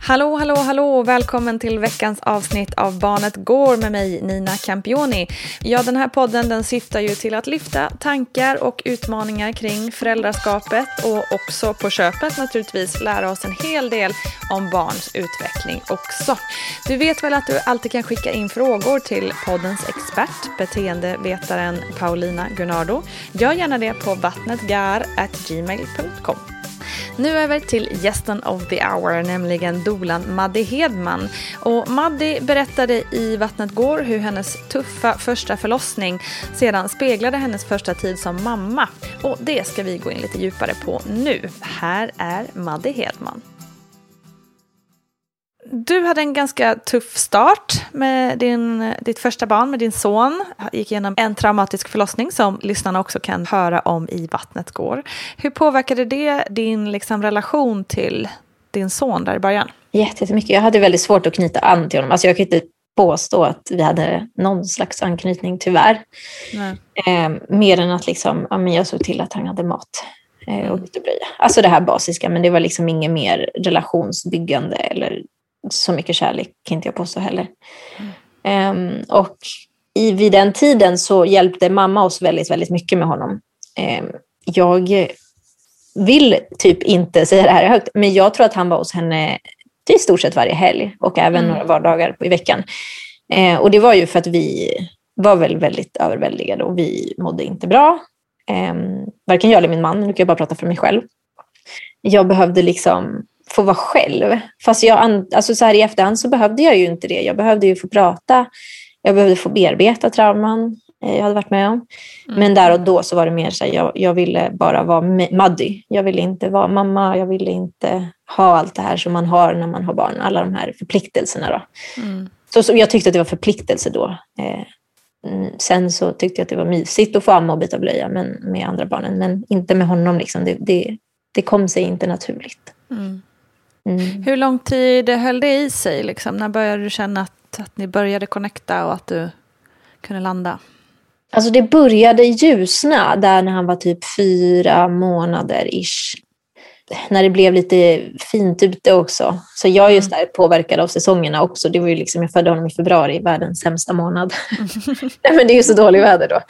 Hallå, hallå, hallå! Välkommen till veckans avsnitt av Barnet Går med mig, Nina Campioni. Ja, den här podden den syftar ju till att lyfta tankar och utmaningar kring föräldraskapet och också på köpet naturligtvis lära oss en hel del om barns utveckling också. Du vet väl att du alltid kan skicka in frågor till poddens expert, beteendevetaren Paulina Gunnardo. Gör gärna det på vattnetgar.gmail.com. Nu över till gästen of the hour, nämligen dolan Maddi Hedman. Och Maddi berättade i Vattnet går hur hennes tuffa första förlossning sedan speglade hennes första tid som mamma. Och det ska vi gå in lite djupare på nu. Här är Maddi Hedman. Du hade en ganska tuff start med din, ditt första barn, med din son. Gick igenom en traumatisk förlossning som lyssnarna också kan höra om i Vattnet går. Hur påverkade det din liksom, relation till din son där i början? Jättemycket. Jag hade väldigt svårt att knyta an till honom. Alltså jag kan inte påstå att vi hade någon slags anknytning, tyvärr. Eh, mer än att liksom, ja, men jag såg till att han hade mat eh, och bytte blöja. Alltså det här basiska, men det var liksom inget mer relationsbyggande eller så mycket kärlek kan inte jag påstå heller. Mm. Um, och i, vid den tiden så hjälpte mamma oss väldigt, väldigt mycket med honom. Um, jag vill typ inte säga det här högt, men jag tror att han var hos henne i stort sett varje helg och även mm. några vardagar i veckan. Uh, och det var ju för att vi var väl väldigt överväldigade och vi mådde inte bra. Um, varken jag eller min man, nu kan jag bara prata för mig själv. Jag behövde liksom få vara själv. Fast jag, alltså så här i efterhand så behövde jag ju inte det. Jag behövde ju få prata. Jag behövde få bearbeta trauman eh, jag hade varit med om. Mm. Men där och då så var det mer så här, jag, jag ville bara vara Maddy. Jag ville inte vara mamma. Jag ville inte ha allt det här som man har när man har barn. Alla de här förpliktelserna. Då. Mm. Så, så jag tyckte att det var förpliktelse då. Eh, mm, sen så tyckte jag att det var mysigt att få amma och byta blöja men, med andra barnen. Men inte med honom. Liksom. Det, det, det kom sig inte naturligt. Mm. Mm. Hur lång tid höll det i sig? Liksom? När började du känna att, att ni började connecta och att du kunde landa? Alltså det började ljusna där när han var typ fyra månader ish. när det blev lite fint ute också. Så jag är ju starkt påverkad av säsongerna också. Det var ju liksom, jag födde honom i februari, världens sämsta månad. Nej, men det är ju så dåligt väder då.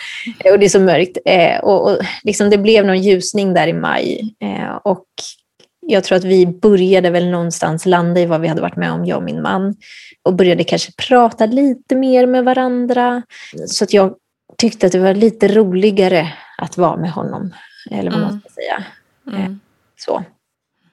Eh, och det är så mörkt. Eh, och, och liksom det blev någon ljusning där i maj. Eh, och jag tror att vi började väl någonstans landa i vad vi hade varit med om, jag och min man. Och började kanske prata lite mer med varandra. Så att jag tyckte att det var lite roligare att vara med honom. Eller vad mm. man ska säga. Mm. Så.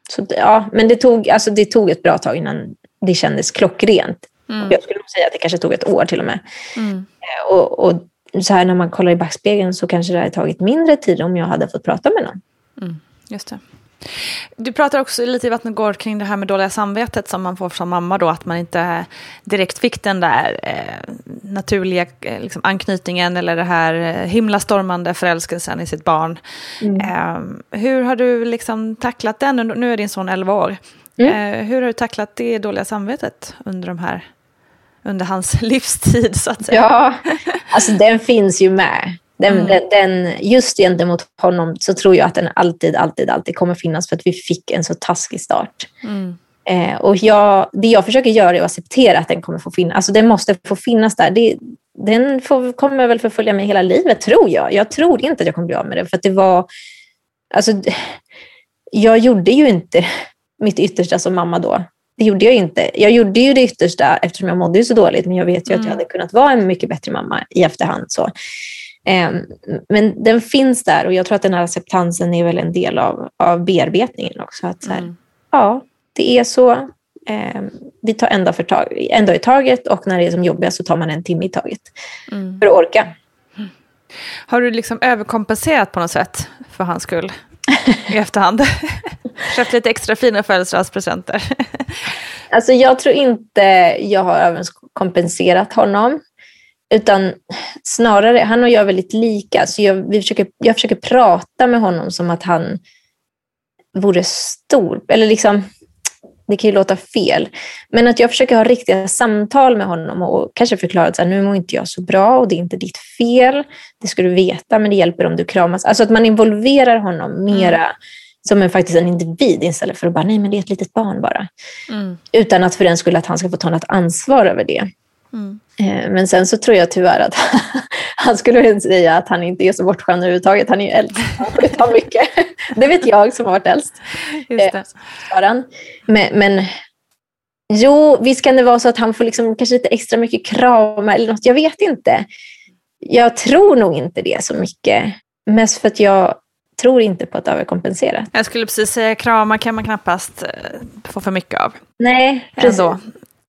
Så, ja, men det tog, alltså det tog ett bra tag innan det kändes klockrent. Mm. Jag skulle säga att det kanske tog ett år till och med. Mm. Eh, och, och, så här när man kollar i backspegeln så kanske det hade tagit mindre tid om jag hade fått prata med någon. Mm. Just det. Du pratar också lite i Vattnet går kring det här med dåliga samvetet som man får som mamma då, att man inte direkt fick den där eh, naturliga eh, liksom, anknytningen eller det här eh, himlastormande förälskelsen i sitt barn. Mm. Eh, hur har du liksom tacklat den? Nu är din son 11 år. Mm. Eh, hur har du tacklat det dåliga samvetet under de här under hans livstid så att säga. Ja, alltså den finns ju med. Den, mm. den, den, just gentemot honom så tror jag att den alltid, alltid, alltid kommer finnas för att vi fick en så taskig start. Mm. Eh, och jag, det jag försöker göra är att acceptera att den kommer få finnas. Alltså den måste få finnas där. Det, den får, kommer väl förfölja mig hela livet, tror jag. Jag tror inte att jag kommer bli av med det. För det var... Alltså, jag gjorde ju inte mitt yttersta som mamma då. Det gjorde jag inte. Jag gjorde ju det yttersta eftersom jag mådde så dåligt, men jag vet ju mm. att jag mm. hade kunnat vara en mycket bättre mamma i efterhand. Så. Ehm, men den finns där och jag tror att den här acceptansen är väl en del av, av bearbetningen också. Att så här, mm. Ja, det är så. Eh, vi tar en dag, för tag, en dag i taget och när det är som jobbigast så tar man en timme i taget. Mm. För att orka. Har du liksom överkompenserat på något sätt för hans skull i efterhand? Köpt lite extra fina födelsedagspresenter? alltså jag tror inte jag har överkompenserat honom. Utan snarare, han och jag är väldigt lika. Så jag, vi försöker, jag försöker prata med honom som att han vore stor. Eller liksom, det kan ju låta fel. Men att jag försöker ha riktiga samtal med honom och kanske förklara att så här, nu mår inte jag så bra och det är inte ditt fel. Det ska du veta, men det hjälper om du kramas. Alltså att man involverar honom mera mm. som en, faktiskt en individ istället för att bara, nej men det är ett litet barn bara. Mm. Utan att för den skulle att han ska få ta något ansvar över det. Mm. Eh, men sen så tror jag tyvärr att han skulle säga att han inte är så bortskämd överhuvudtaget. Han är ju äldst. Han mycket. Det vet jag som har varit äldst. Just det. Eh, men, men jo, visst kan det vara så att han får liksom kanske lite extra mycket kram eller något. Jag vet inte. Jag tror nog inte det så mycket. Mest för att jag tror inte på att överkompensera. Jag skulle precis säga kramar kan man knappast eh, få för mycket av. Nej, precis. Ändå.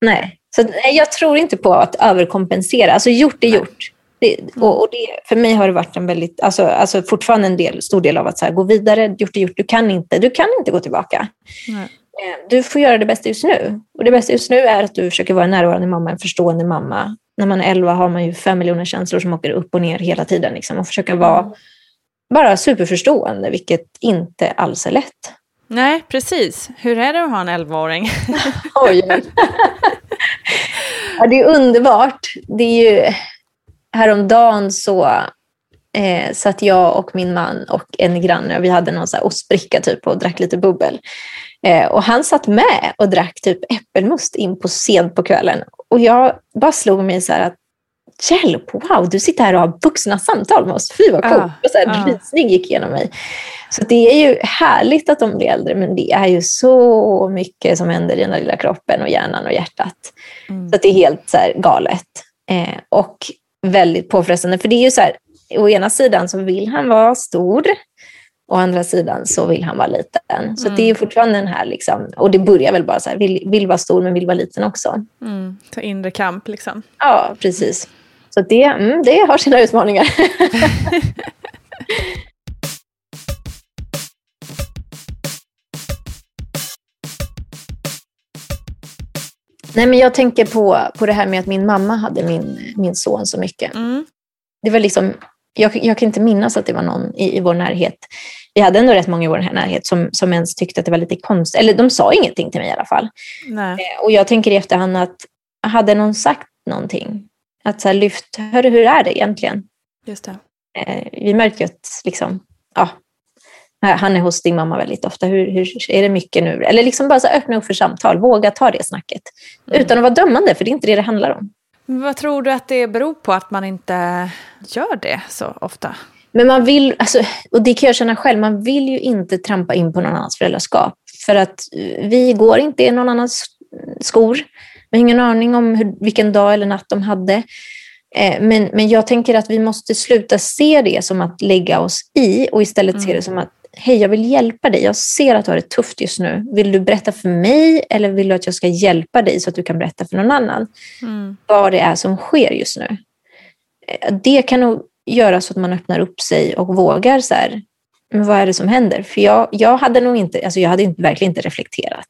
Nej. Så jag tror inte på att överkompensera. Alltså gjort är gjort. Det, och, och det, för mig har det varit en väldigt, alltså, alltså fortfarande en del, stor del av att så här, gå vidare. Gjort är gjort. Du kan inte, du kan inte gå tillbaka. Nej. Eh, du får göra det bästa just nu. Och det bästa just nu är att du försöker vara en närvarande mamma, en förstående mamma. När man är 11 har man ju fem miljoner känslor som åker upp och ner hela tiden. Liksom, och försöka vara mm. bara superförstående, vilket inte alls är lätt. Nej, precis. Hur är det att ha en 11-åring? Oj. ja, det är underbart. Det är ju, häromdagen så eh, satt jag och min man och en granne, vi hade någon så här ostbricka typ och drack lite bubbel. Eh, och han satt med och drack typ äppelmust in på sent på kvällen. Och jag bara slog mig så här att hjälp, wow, du sitter här och har vuxna samtal med oss. Fy vad coolt. Ah, och så här, ah. rysning gick igenom mig. Så det är ju härligt att de blir äldre, men det är ju så mycket som händer i den där lilla kroppen och hjärnan och hjärtat. Mm. Så det är helt så galet. Eh, och väldigt påfrestande. För det är ju så här, å ena sidan så vill han vara stor, å andra sidan så vill han vara liten. Så mm. det är fortfarande den här, liksom, och det börjar väl bara så här, vill, vill vara stor men vill vara liten också. Mm. Så inre kamp liksom. Ja, precis. Så det, mm, det har sina utmaningar. Nej, men jag tänker på, på det här med att min mamma hade min, min son så mycket. Mm. Det var liksom, jag, jag kan inte minnas att det var någon i, i vår närhet. Vi hade ändå rätt många i vår närhet som, som ens tyckte att det var lite konstigt. Eller de sa ingenting till mig i alla fall. Eh, och jag tänker i efterhand att hade någon sagt någonting att så här, lyft, hörru hur är det egentligen? Just det. Eh, vi märker att liksom, ja, Han är hos din mamma väldigt ofta. Hur, hur är det mycket nu? Eller liksom bara så öppna upp för samtal. Våga ta det snacket. Mm. Utan att vara dömande, för det är inte det det handlar om. vad tror du att det beror på att man inte gör det så ofta? Men man vill, alltså, och det kan jag känna själv, man vill ju inte trampa in på någon annans föräldraskap. För att vi går inte i någon annans skor. Vi har ingen aning om hur, vilken dag eller natt de hade. Eh, men, men jag tänker att vi måste sluta se det som att lägga oss i och istället mm. se det mm. som att hej, jag vill hjälpa dig. Jag ser att du har det tufft just nu. Vill du berätta för mig eller vill du att jag ska hjälpa dig så att du kan berätta för någon annan mm. vad det är som sker just nu? Eh, det kan nog göra så att man öppnar upp sig och vågar så här, men vad är det som händer? För jag, jag hade nog inte, alltså jag hade inte, verkligen inte reflekterat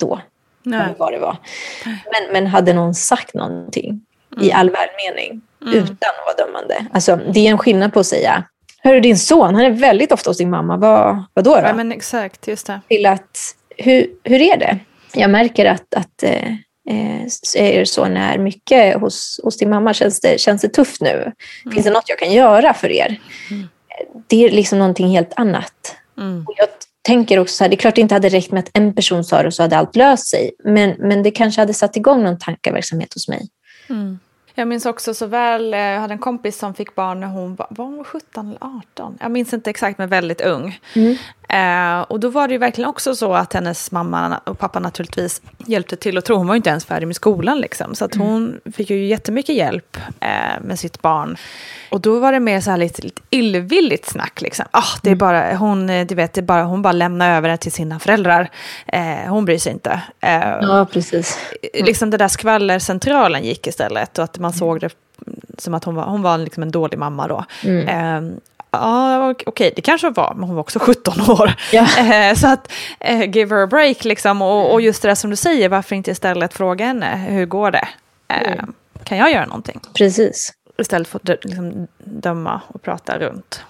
då Nej. vad det var. Men, men hade någon sagt någonting mm. i all välmening mm. utan att vara dömande. Alltså, det är en skillnad på att säga Hörru, din son, han är väldigt ofta hos din mamma. Vad, vad då? då? Ja, men exakt, just det. Till att, hur, hur är det? Jag märker att, att eh, eh er son är mycket hos, hos din mamma. Känns det, känns det tufft nu? Mm. Finns det något jag kan göra för er? Mm. Det är liksom någonting helt annat. Mm. Och jag tänker också så här, det är klart det inte hade räckt med att en person sa det och så hade allt löst sig. Men, men det kanske hade satt igång någon tankeverksamhet hos mig. Mm. Jag minns också så väl, eh, jag hade en kompis som fick barn när hon var, var hon 17 eller 18? Jag minns inte exakt, men väldigt ung. Mm. Eh, och då var det ju verkligen också så att hennes mamma och pappa naturligtvis hjälpte till och tro. Hon var ju inte ens färdig med skolan liksom. Så att mm. hon mm. fick ju jättemycket hjälp eh, med sitt barn. Och då var det mer så här lite, lite illvilligt snack liksom. Ah, det är mm. bara, hon, du vet, det bara, hon bara lämnar över det till sina föräldrar. Eh, hon bryr sig inte. Eh, ja, precis. Mm. Liksom det där skvallercentralen gick istället. Och att man såg det som att hon var, hon var liksom en dålig mamma då. Mm. Eh, Ja, okej, okay, det kanske var, men hon var också 17 år. Ja. Eh, så att, eh, give her a break liksom. Och, och, just det där som du säger, varför inte istället fråga henne, hur går det? Eh, mm. Kan jag göra någonting? Precis. Istället för att liksom, döma och prata runt.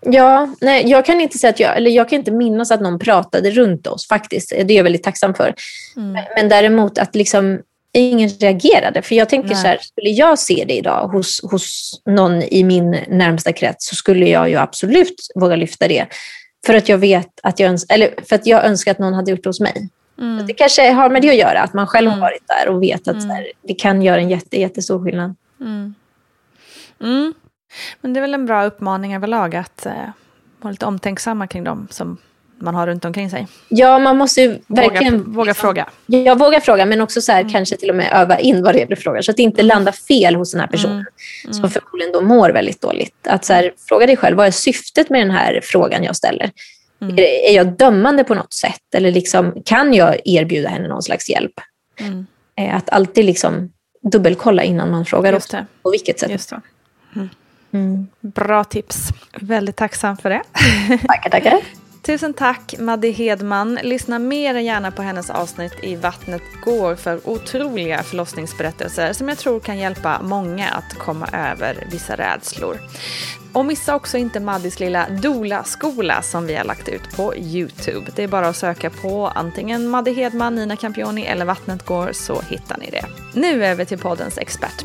Ja, nej, jag kan inte säga att jag, eller jag kan inte minnas att någon pratade runt oss faktiskt. Det är jag väldigt tacksam för. Mm. Men, men däremot att liksom ingen reagerade. För jag tänker Nej. så här, skulle jag se det idag hos, hos någon i min närmsta krets så skulle jag ju absolut våga lyfta det. För att jag vet att jag, öns eller för att jag önskar att någon hade gjort det hos mig. Mm. Det kanske har med det att göra, att man själv mm. har varit där och vet att mm. här, det kan göra en jätte, jättestor skillnad. Mm. mm. Men det är väl en bra uppmaning överlag att eh, vara lite omtänksamma kring dem som man har runt omkring sig. Ja, man måste ju verkligen... Våga, våga fråga. Ja, våga fråga, men också så här, mm. kanske till och med öva in vad det är du frågar. Så att det inte mm. landar fel hos den här personen mm. mm. som förmodligen då mår väldigt dåligt. Att så här, fråga dig själv, vad är syftet med den här frågan jag ställer? Mm. Är, är jag dömande på något sätt? Eller liksom, kan jag erbjuda henne någon slags hjälp? Mm. Eh, att alltid liksom dubbelkolla innan man frågar Just det. på vilket sätt. Just det. Mm. Bra tips. Väldigt tacksam för det. Tackar, tackar. Tusen tack Madde Hedman. Lyssna mer än gärna på hennes avsnitt i Vattnet går för otroliga förlossningsberättelser som jag tror kan hjälpa många att komma över vissa rädslor. Och missa också inte Maddis lilla Dola-skola som vi har lagt ut på Youtube. Det är bara att söka på antingen Madde Hedman, Nina Campioni eller Vattnet går så hittar ni det. Nu över till poddens expert.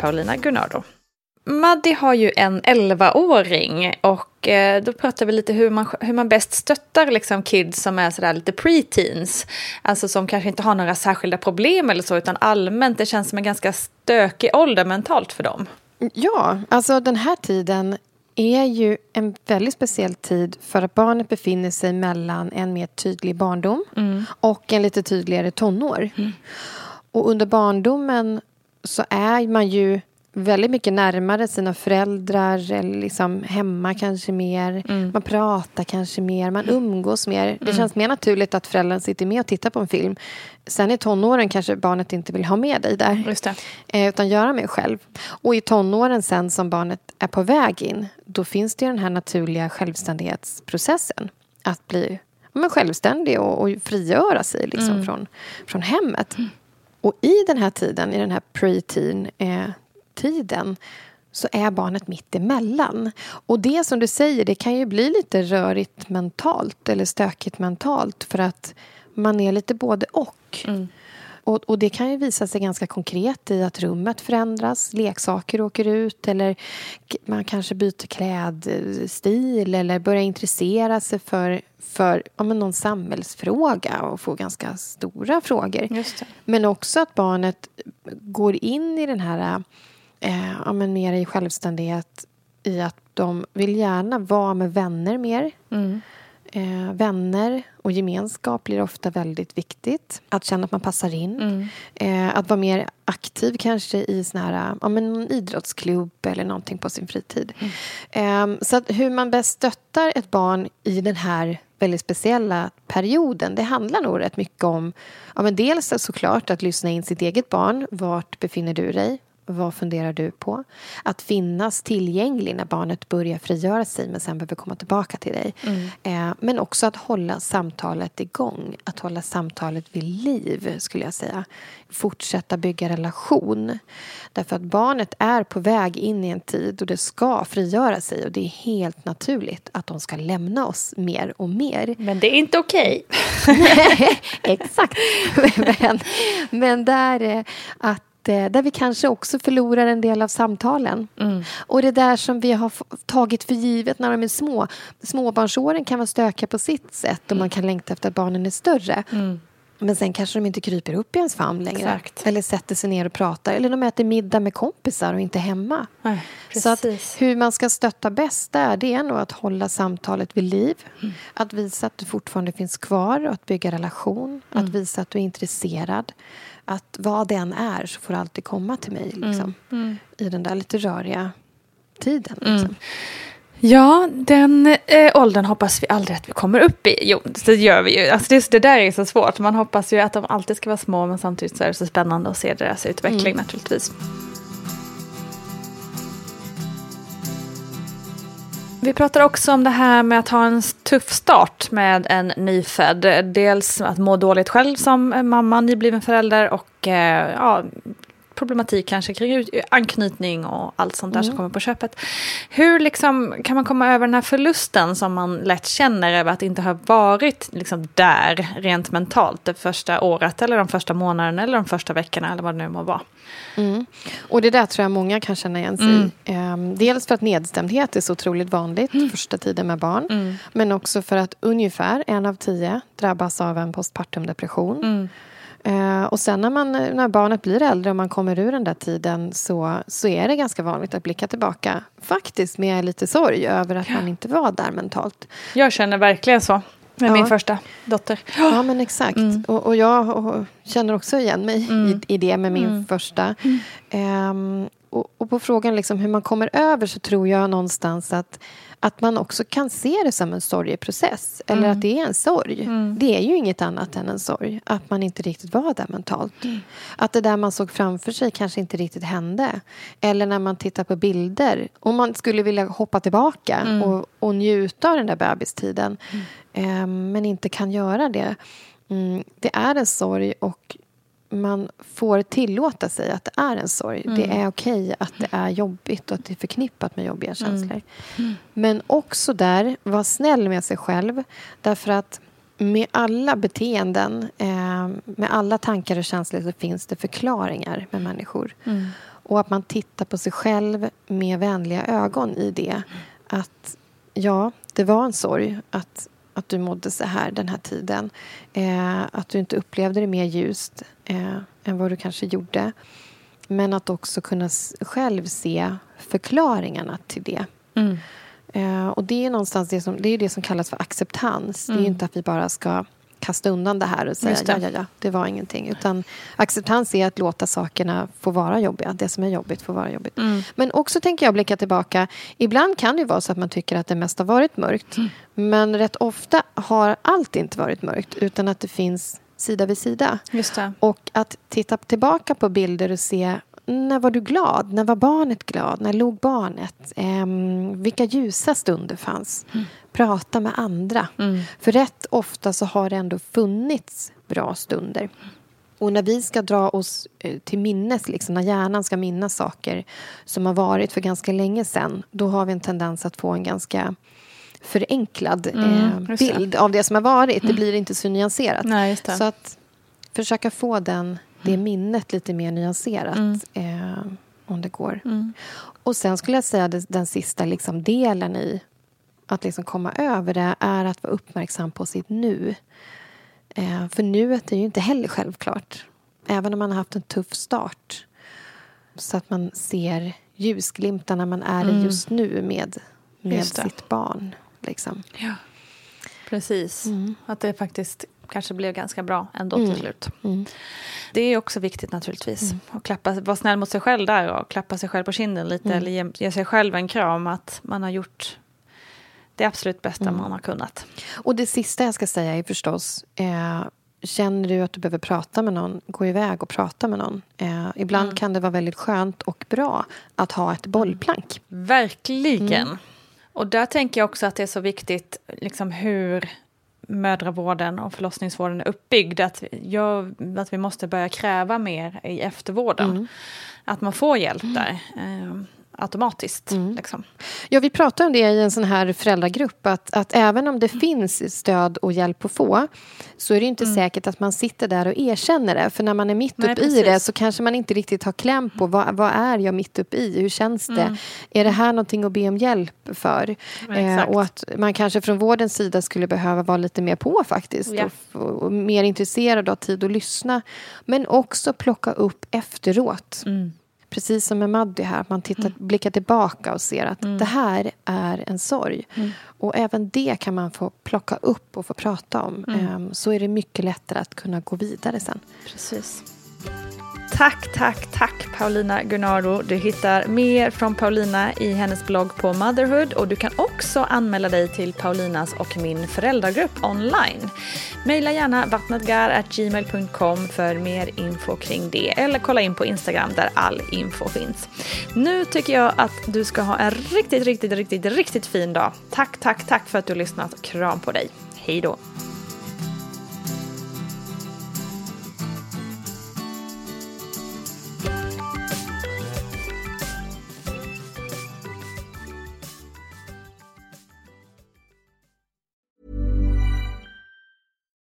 Paulina Gunnardo. Maddi har ju en 11-åring och eh, då pratar vi lite hur man, hur man bäst stöttar liksom kids som är sådär lite pre-teens. Alltså som kanske inte har några särskilda problem eller så utan allmänt det känns som en ganska stökig ålder mentalt för dem. Ja, alltså den här tiden är ju en väldigt speciell tid för att barnet befinner sig mellan en mer tydlig barndom och en lite tydligare tonår. Och under barndomen så är man ju väldigt mycket närmare sina föräldrar eller liksom hemma kanske mer. Man pratar kanske mer, man umgås mer. Det känns mer naturligt att föräldrarna sitter med och tittar på en film. Sen i tonåren kanske barnet inte vill ha med dig där. Eh, utan göra mer själv. Och i tonåren sen som barnet är på väg in, då finns det ju den här naturliga självständighetsprocessen. Att bli ja, men självständig och, och frigöra sig liksom från, från hemmet. Och i den här tiden, i den här pre-teen eh, tiden så är barnet mitt emellan. Och det som du säger, det kan ju bli lite rörigt mentalt eller stökigt mentalt för att man är lite både och. Mm. Och, och det kan ju visa sig ganska konkret i att rummet förändras, leksaker åker ut eller man kanske byter klädstil eller börjar intressera sig för, för ja, men någon samhällsfråga och får ganska stora frågor. Men också att barnet går in i den här, eh, ja, men mer i självständighet i att de vill gärna vara med vänner mer. Eh, vänner och gemenskap blir ofta väldigt viktigt. Att känna att man passar in. Eh, att vara mer aktiv kanske i sån här, ja, men någon idrottsklubb eller någonting på sin fritid. Eh, så hur man bäst stöttar ett barn i den här väldigt speciella perioden. Det handlar nog rätt mycket om ja, men dels såklart att lyssna in sitt eget barn. Vart befinner du dig? Vad funderar du på? Att finnas tillgänglig när barnet börjar frigöra sig men sen behöver komma tillbaka till dig. Eh, men också att hålla samtalet igång. Att hålla samtalet vid liv, skulle jag säga. Fortsätta bygga relation. Därför att barnet är på väg in i en tid och det ska frigöra sig och det är helt naturligt att de ska lämna oss mer och mer. Men det är inte okej. Exakt. men, men där, eh, att, där vi kanske också förlorar en del av samtalen. Och det där som vi har tagit för givet när de är små. Småbarnsåren kan vara stökiga på sitt sätt och man kan längta efter att barnen är större. Men sen kanske de inte kryper upp i ens famn längre. Exakt. Eller sätter sig ner och pratar. Eller de äter middag med kompisar och inte hemma. Nej, Så att hur man ska stötta bäst där, det är nog att hålla samtalet vid liv. Mm. Att visa att du fortfarande finns kvar och att bygga relation. Att Mm. visa att du är intresserad. Att vad det än är så får du alltid komma till mig. Liksom, Mm. I den där lite röriga tiden. Liksom. Ja, den eh, åldern hoppas vi aldrig att vi kommer upp i. Jo, det gör vi ju. Alltså det, det där är så svårt. Man hoppas ju att de alltid ska vara små men samtidigt så är det så spännande att se deras utveckling naturligtvis. Vi pratar också om det här med att ha en tuff start med en nyfödd. Dels att må dåligt själv som mamma, nybliven förälder och eh, ja, problematik kanske kring anknytning och allt sånt där som kommer på köpet. Hur liksom, kan man komma över den här förlusten som man lätt känner över att inte ha varit liksom, där rent mentalt det första året eller de första månaderna eller de första veckorna eller vad det nu må vara. Mm. Och det där tror jag många kan känna igen sig Mm. i. Ehm, dels för att nedstämdhet är så otroligt vanligt första tiden med barn. Mm. Men också för att ungefär en av tio drabbas av en postpartum depression. Mm. Eh, och sen när, man, när barnet blir äldre och man kommer ur den där tiden så, så är det ganska vanligt att blicka tillbaka faktiskt med lite sorg över att man inte var där mentalt. Jag känner verkligen så med Ja. min första dotter. Ja, men exakt. Mm. Och, och jag och, känner också igen mig i, i det med min Mm. första. Ehm, och, och på frågan liksom hur man kommer över så tror jag någonstans att, att man också kan se det som en sorgeprocess. Eller Mm. att det är en sorg. Mm. Det är ju inget annat än en sorg. Att man inte riktigt var där mentalt. Mm. Att det där man såg framför sig kanske inte riktigt hände. Eller när man tittar på bilder. Om man skulle vilja hoppa tillbaka Mm. och, och njuta av den där bebistiden. ehm, men inte kan göra det. Det är en sorg och man får tillåta sig att det är en sorg. Mm. Det är okej att det är jobbigt och att det är förknippat med jobbiga känslor. Mm. Men också där, var snäll med sig själv. Därför att med alla beteenden, eh, med alla tankar och känslor så finns det förklaringar med människor. Mm. Och att man tittar på sig själv med vänliga ögon i det. Att ja, det var en sorg att, att du mådde så här den här tiden. Eh, att du inte upplevde det mer ljust eh, än vad du kanske gjorde. Men att också kunna själv se förklaringarna till det. Mm. Eh, och det är någonstans det som, det är det som kallas för acceptans. Det är Mm. inte att vi bara ska kasta undan det här och säga ja, ja, ja, det var ingenting. Utan acceptans är att låta sakerna få vara jobbiga. Det som är jobbigt får vara jobbigt. Mm. Men också tänker jag blicka tillbaka. Ibland kan det vara så att man tycker att det mest har varit mörkt. Mm. Men rätt ofta har allt inte varit mörkt. Utan att det finns sida vid sida. Och att titta tillbaka på bilder och se när var du glad? När var barnet glad? När låg barnet? Ehm, vilka ljusa stunder fanns? Prata med andra. Mm. För rätt ofta så har det ändå funnits bra stunder. Och när vi ska dra oss eh, till minnes, liksom, när hjärnan ska minnas saker som har varit för ganska länge sedan, då har vi en tendens att få en ganska förenklad Mm, eh, bild av det som har varit. Det blir inte så nyanserat. Nej. Så att försöka få den, det minnet lite mer nyanserat Mm. eh, om det går. Mm. Och sen skulle jag säga att den sista liksom delen i att liksom komma över det är att vara uppmärksam på sitt nu. Eh, för nuet är ju inte heller självklart. Även om man har haft en tuff start. Så att man ser ljusglimtarna man är i Mm. just nu med, med sitt barn. Liksom. Ja. Precis. Mm. Att det faktiskt kanske blev ganska bra ändå Mm. till slut. Mm. Det är också viktigt naturligtvis. Att klappa, vara snäll mot sig själv där och klappa sig själv på kinden lite. Mm. Eller ge, ge sig själv en kram att man har gjort det absolut bästa Mm. man har kunnat. Och det sista jag ska säga är förstås eh, Känner du att du behöver prata med någon, gå iväg och prata med någon. Eh, ibland Mm. kan det vara väldigt skönt och bra att ha ett bollplank. Verkligen. Mm. Och där tänker jag också att det är så viktigt liksom hur mödravården och förlossningsvården är uppbyggd. Att, jag, att vi måste börja kräva mer i eftervården. Mm. Att man får hjälp där. Automatiskt. Mm. Liksom. Ja, vi pratade om det i en sån här föräldragrupp att, att även om det mm. finns stöd och hjälp att få så är det inte mm. säkert att man sitter där och erkänner det. För när man är mitt uppe i det så kanske man inte riktigt har kläm på vad, vad är jag mitt uppe i? Hur känns det? Mm. Är det här någonting att be om hjälp för? Eh, och att man kanske från vårdens sida skulle behöva vara lite mer på faktiskt. Ja. Och, och, mer intresserad och ha tid att lyssna. Men också plocka upp efteråt. Mm precis som med Maddy här, att man tittar, mm. blickar tillbaka och ser att mm. det här är en sorg. Mm. Och även det kan man få plocka upp och få prata om. Um, så är det mycket lättare att kunna gå vidare sen. Precis. Tack, tack, tack Paulina Gunnaro. Du hittar mer från Paulina i hennes blogg på Motherhood och du kan också anmäla dig till Paulinas och min föräldragrupp online. Maila gärna vattnetgar.gmail.com för mer info kring det eller kolla in på Instagram där all info finns. Nu tycker jag att du ska ha en riktigt, riktigt, riktigt, riktigt fin dag. Tack, tack, tack för att du har lyssnat. Kram på dig. Hej då!